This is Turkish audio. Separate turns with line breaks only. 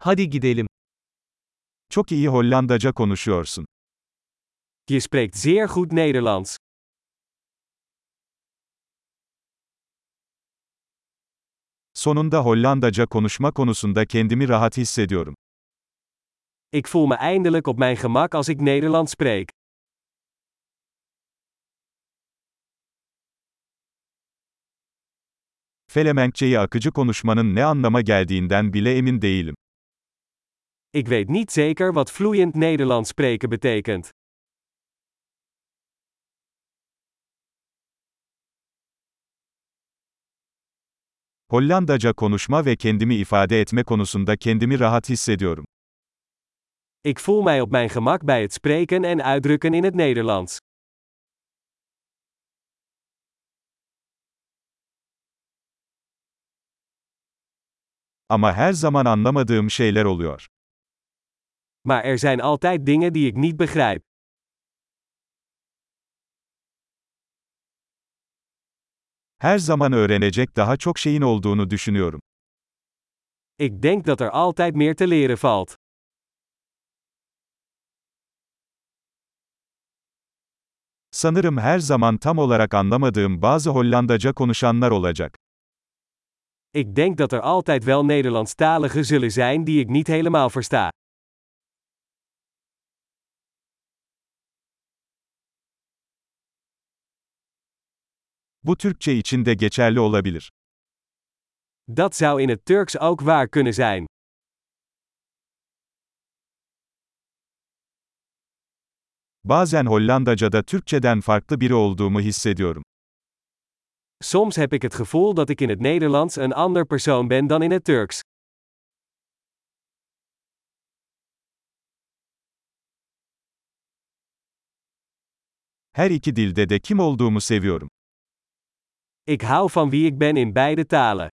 Hadi gidelim.
Çok iyi Hollandaca konuşuyorsun.
Je spreekt zeer goed Nederlands.
Sonunda Hollandaca konuşma konusunda kendimi rahat hissediyorum.
Ik voel me eindelijk op mijn gemak als ik Nederlands spreek.
Felemenkçeyi akıcı konuşmanın ne anlama geldiğinden bile emin değilim.
Ik weet niet zeker wat vloeiend Nederlands spreken betekent.
Hollandaca konuşma ve kendimi ifade etme konusunda kendimi rahat hissediyorum.
Ik voel mij op mijn gemak bij het spreken en uitdrukken in het Nederlands.
Ama her zaman anlamadığım şeyler oluyor.
Maar er zijn altijd dingen die ik niet begrijp.
Her zaman öğrenecek daha çok şeyin olduğunu düşünüyorum.
Ik denk dat er altijd meer te leren valt.
Sanırım her zaman tam olarak anlamadığım bazı Hollandaca konuşanlar olacak.
Ik denk dat er altijd wel Nederlandstaligen zullen zijn die ik niet helemaal versta.
Bu Türkçe için de geçerli olabilir.
Dat zou in het Turks ook waar kunnen zijn.
Bazen Hollandaca'da Türkçeden farklı biri olduğumu hissediyorum.
Soms heb ik het gevoel dat ik in het Nederlands een ander persoon ben dan in het Turks.
Her iki dilde de kim olduğumu seviyorum.
Ik hou van wie ik ben in beide talen.